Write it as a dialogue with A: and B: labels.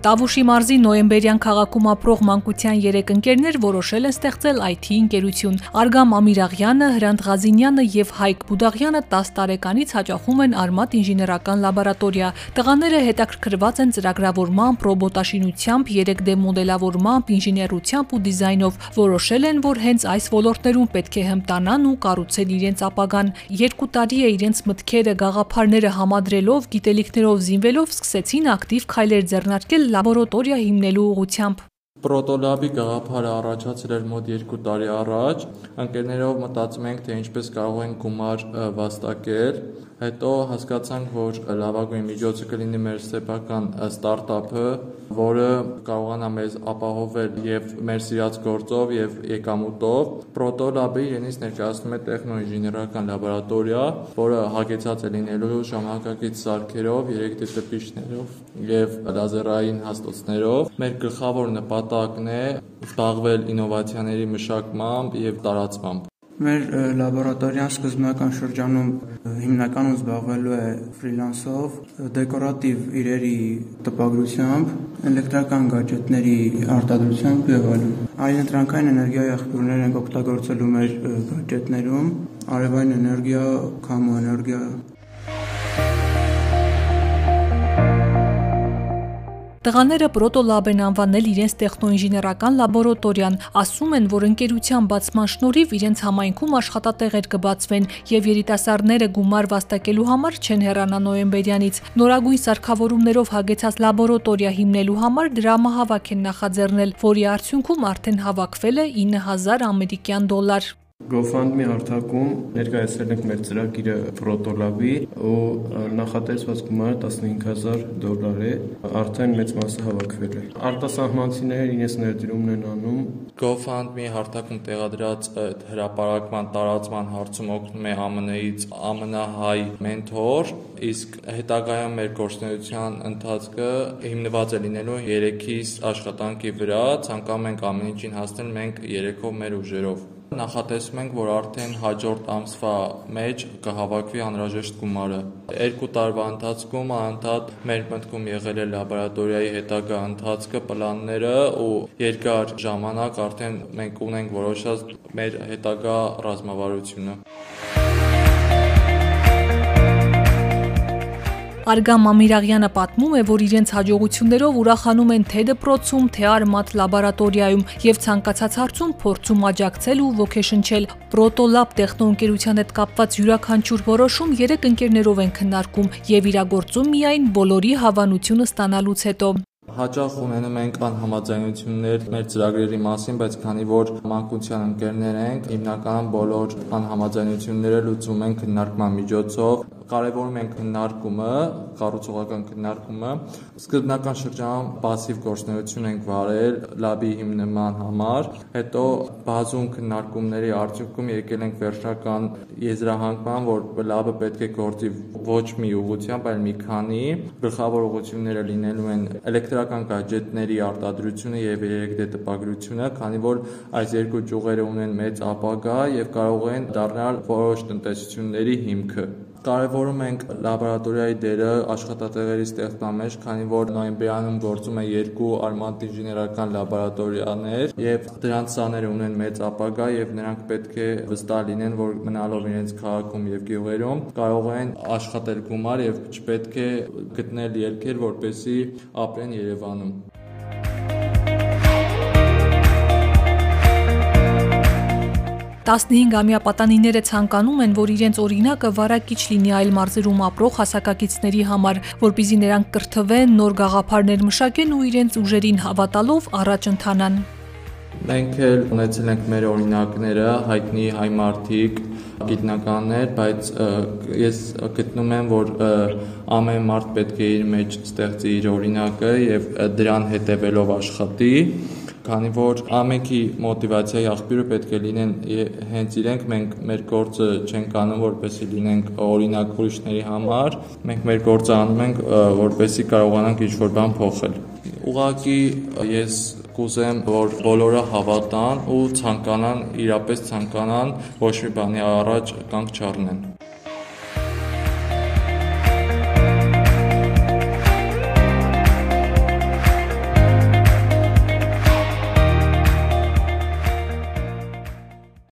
A: Տավուշի մարզի նոյեմբերյան քաղաքում ապրող մանկության 3 ընկերներ որոշել են ստեղծել IT ընկերություն։ Արգամ Ամիրաղյանը, Հրանտ Ղազինյանը եւ Հայկ Բուդաղյանը 10 տարեկանից հաճախում են Արմատ ինժեներական լաբորատորիա։ Տղաները հետաքրքրված են ծրագրավորմամբ, ռոբոտաշինությամբ, 3D մոդելավորմամբ, ինժեներությամբ ու դիզայնով։ Որոշել են, որ հենց այս ոլորտներում պետք է հմտանան ու կառուցել իրենց ապագան։ Երկու տարի է իրենց մտքերը, գաղափարները համադրելով, գիտելիքներով զինվելով սկսեցին ակտիվ քայլեր ձեռնարկել լաբորատորիա հիմնելու ուղղությամբ։
B: Պրոտոլաբի գաղափարը առաջացել էր մոտ 2 տարի առաջ։ Ընկերներով մտածում ենք, թե ինչպես կարող ենք գումար վաստակել Հետո հասկացանք, որ լավագույն միջոցը կլինի մեր սեփական ստարտափը, որը կարողանա մեզ ապահովել եւ մեր սիրած գործով եւ եկամուտով։ Protolab-ը իրենից ներկայացնում է տեխնոինժեներական լաբորատորիա, որը հագեցած է լինելու ժամանակակից սարքերով, 3D տպիչներով եւ լազերային հաստոցներով։ Մեր գլխավոր նպատակն է զբաղվել ինովացիաների մշակմամբ եւ տարածմամբ։
C: Մեր լաբորատորիան սկզբնական շրջանում հիմնականում զբաղվելու է ֆրիլանսով, դեկորատիվ իրերի տպագրությամբ, էլեկտրական գadgetների արտադրությամբ եւ այլն։ Այլընտրանքային էներգիայի աղբյուրներ ենք օգտագործելու մեր գadgetներում, արևային էներգիա, քամու էներգիա,
A: Տղաները Protolab են անվանել իրենց տեխնոինժեներական լաբորատորիան, ասում են, որ ընկերության բացման շնորհիվ իրենց համայնքում աշխատատեղեր կբացվեն եւ երիտասարդները գումար վաստակելու համար չեն հեռանա նոյեմբերյանից։ Նորագույն սարքավորումներով հագեցած լաբորատորիա հիմնելու համար դրամահավաք են նախաձեռնել, որի արդյունքում արդեն հավաքվել է 9000 ամերիկյան դոլար։
D: GoFundMe հարթակում ներկայացրել ենք մեր ծրագիրը Protolab-ի ու նախատեսված գումարը 15000 դոլար է, արդեն մեծ մասը հավաքվել է։ Արտասահմանցիները իրենց ներդրումն են անում։
B: GoFundMe հարթակում տեղադրած հրապարակման տարածման հարցում օգնում է ԱՄՆ-ից ԱՄՆ-հայ մենթոր, իսկ հետագայում մեր գործունեության ընթացքը հիմնված է լինելու 3-ից աշխատանքի վրա, ցանկանում ենք ամեն ինչին հասնել մենք 3-ով մեր ուժերով։ Նախատեսում ենք, որ արդեն հաջորդ ամսվա մեջ կհավաքվի անհրաժեշտ գումարը։ Երկու տարվա ընթացքում անդադ մեր մտքում եղել է լաբորատորիայի հետագա ընթացքը, պլանները ու երկար ժամանակ արդեն մենք ունենք որոշած մեր հետագա ռազմավարությունը։
A: Արգամ Մամիրաղյանը պատմում է, որ իրենց հաջողություններով ուրախանում են թե դպրոցում, թե Արմատ լաբորատորիայում եւ ցանկացած հարցում փորձում աջակցել ու ոգեշնչել։ Protolab տեխնոընկերության հետ կապված յուրաքանչյուր որոշում 3 ընկերներով են քննարկում եւ իրագործում միայն բոլորի հավանությունը ստանալուց հետո։
B: Հաճախ ունենում ենք անհամաձայնություններ մեր ծրագրերի մասին, բայց քանի որ մանկության ընկերներ ենք, հիմնականում բոլոր անհամաձայնությունները լուծում ենք քննարկման միջոցով կարևորում ենք քննարկումը, կառուցողական քննարկումը։ Սկզբնական շրջանում пассив գործունեություն ենք վարել լաբի հիմնման համար, հետո բազում քննարկումների արդյունքում եկել ենք վերջնական եզրահանգման, որ լաբը պետք է գործի ոչ մի ուղղությամբ, այլ մի քանի։ Գլխավոր ուղղությունները լինելու են էլեկտրական գadgetների արտադրությունը եւ 3D տպագրությունը, քանի որ այս երկու ճյուղերը ունեն մեծ ապագա եւ կարող են դառնալ որոշ տնտեսությունների հիմքը։ Կարևորում ենք լաբորատորիայի դերը աշխատատեղերի ստեղծման քանի որ նոյեմբերանում գործում է երկու արմատ ինժեներական լաբորատորիաներ եւ դրանց սաները ունեն մեծ ապագա եւ նրանք պետք է վստահ լինեն, որ մնալով իրենց քաղաքում եւ գյուղերում կարող են աշխատել գումար եւ չպետք է գտնել ելքեր, որպեսի ապրեն Երևանում։
A: 15-ամյա պատանիները ցանկանում են, որ իրենց օրինակը վարակիչ լինի այլ մարզերում ապրող հասակակիցների համար, որpիսի նրանք կրթվեն, նոր գաղափարներ մշակեն ու իրենց ուժերին հավատալով առաջ ընթանան։
B: Մենք էլ ունեցել ենք մեր օրինակները, հայտնի հայ մարդիկ, գիտնականներ, բայց ես գտնում եմ, որ ամեն մարդ պետք է իր մեջ ստեղծի իր օրինակը եւ դրան հետևելով աշխատի քանի որ ամենքի մոտիվացիայի աղբյուրը պետք է լինեն հենց իրենք, մենք մեր գործը չենք անում, որպեսզի լինենք օրինակ ուրիշների համար, մենք մեր գործը անում ենք, որպեսզի կարողանանք ինչ-որ բան փոխել։ Ուղղակի ես կուզեմ, որ բոլորը հավատան ու ցանկանան, իրապես ցանկանան ոչ մի բանի առաջ կանգ չառնեն։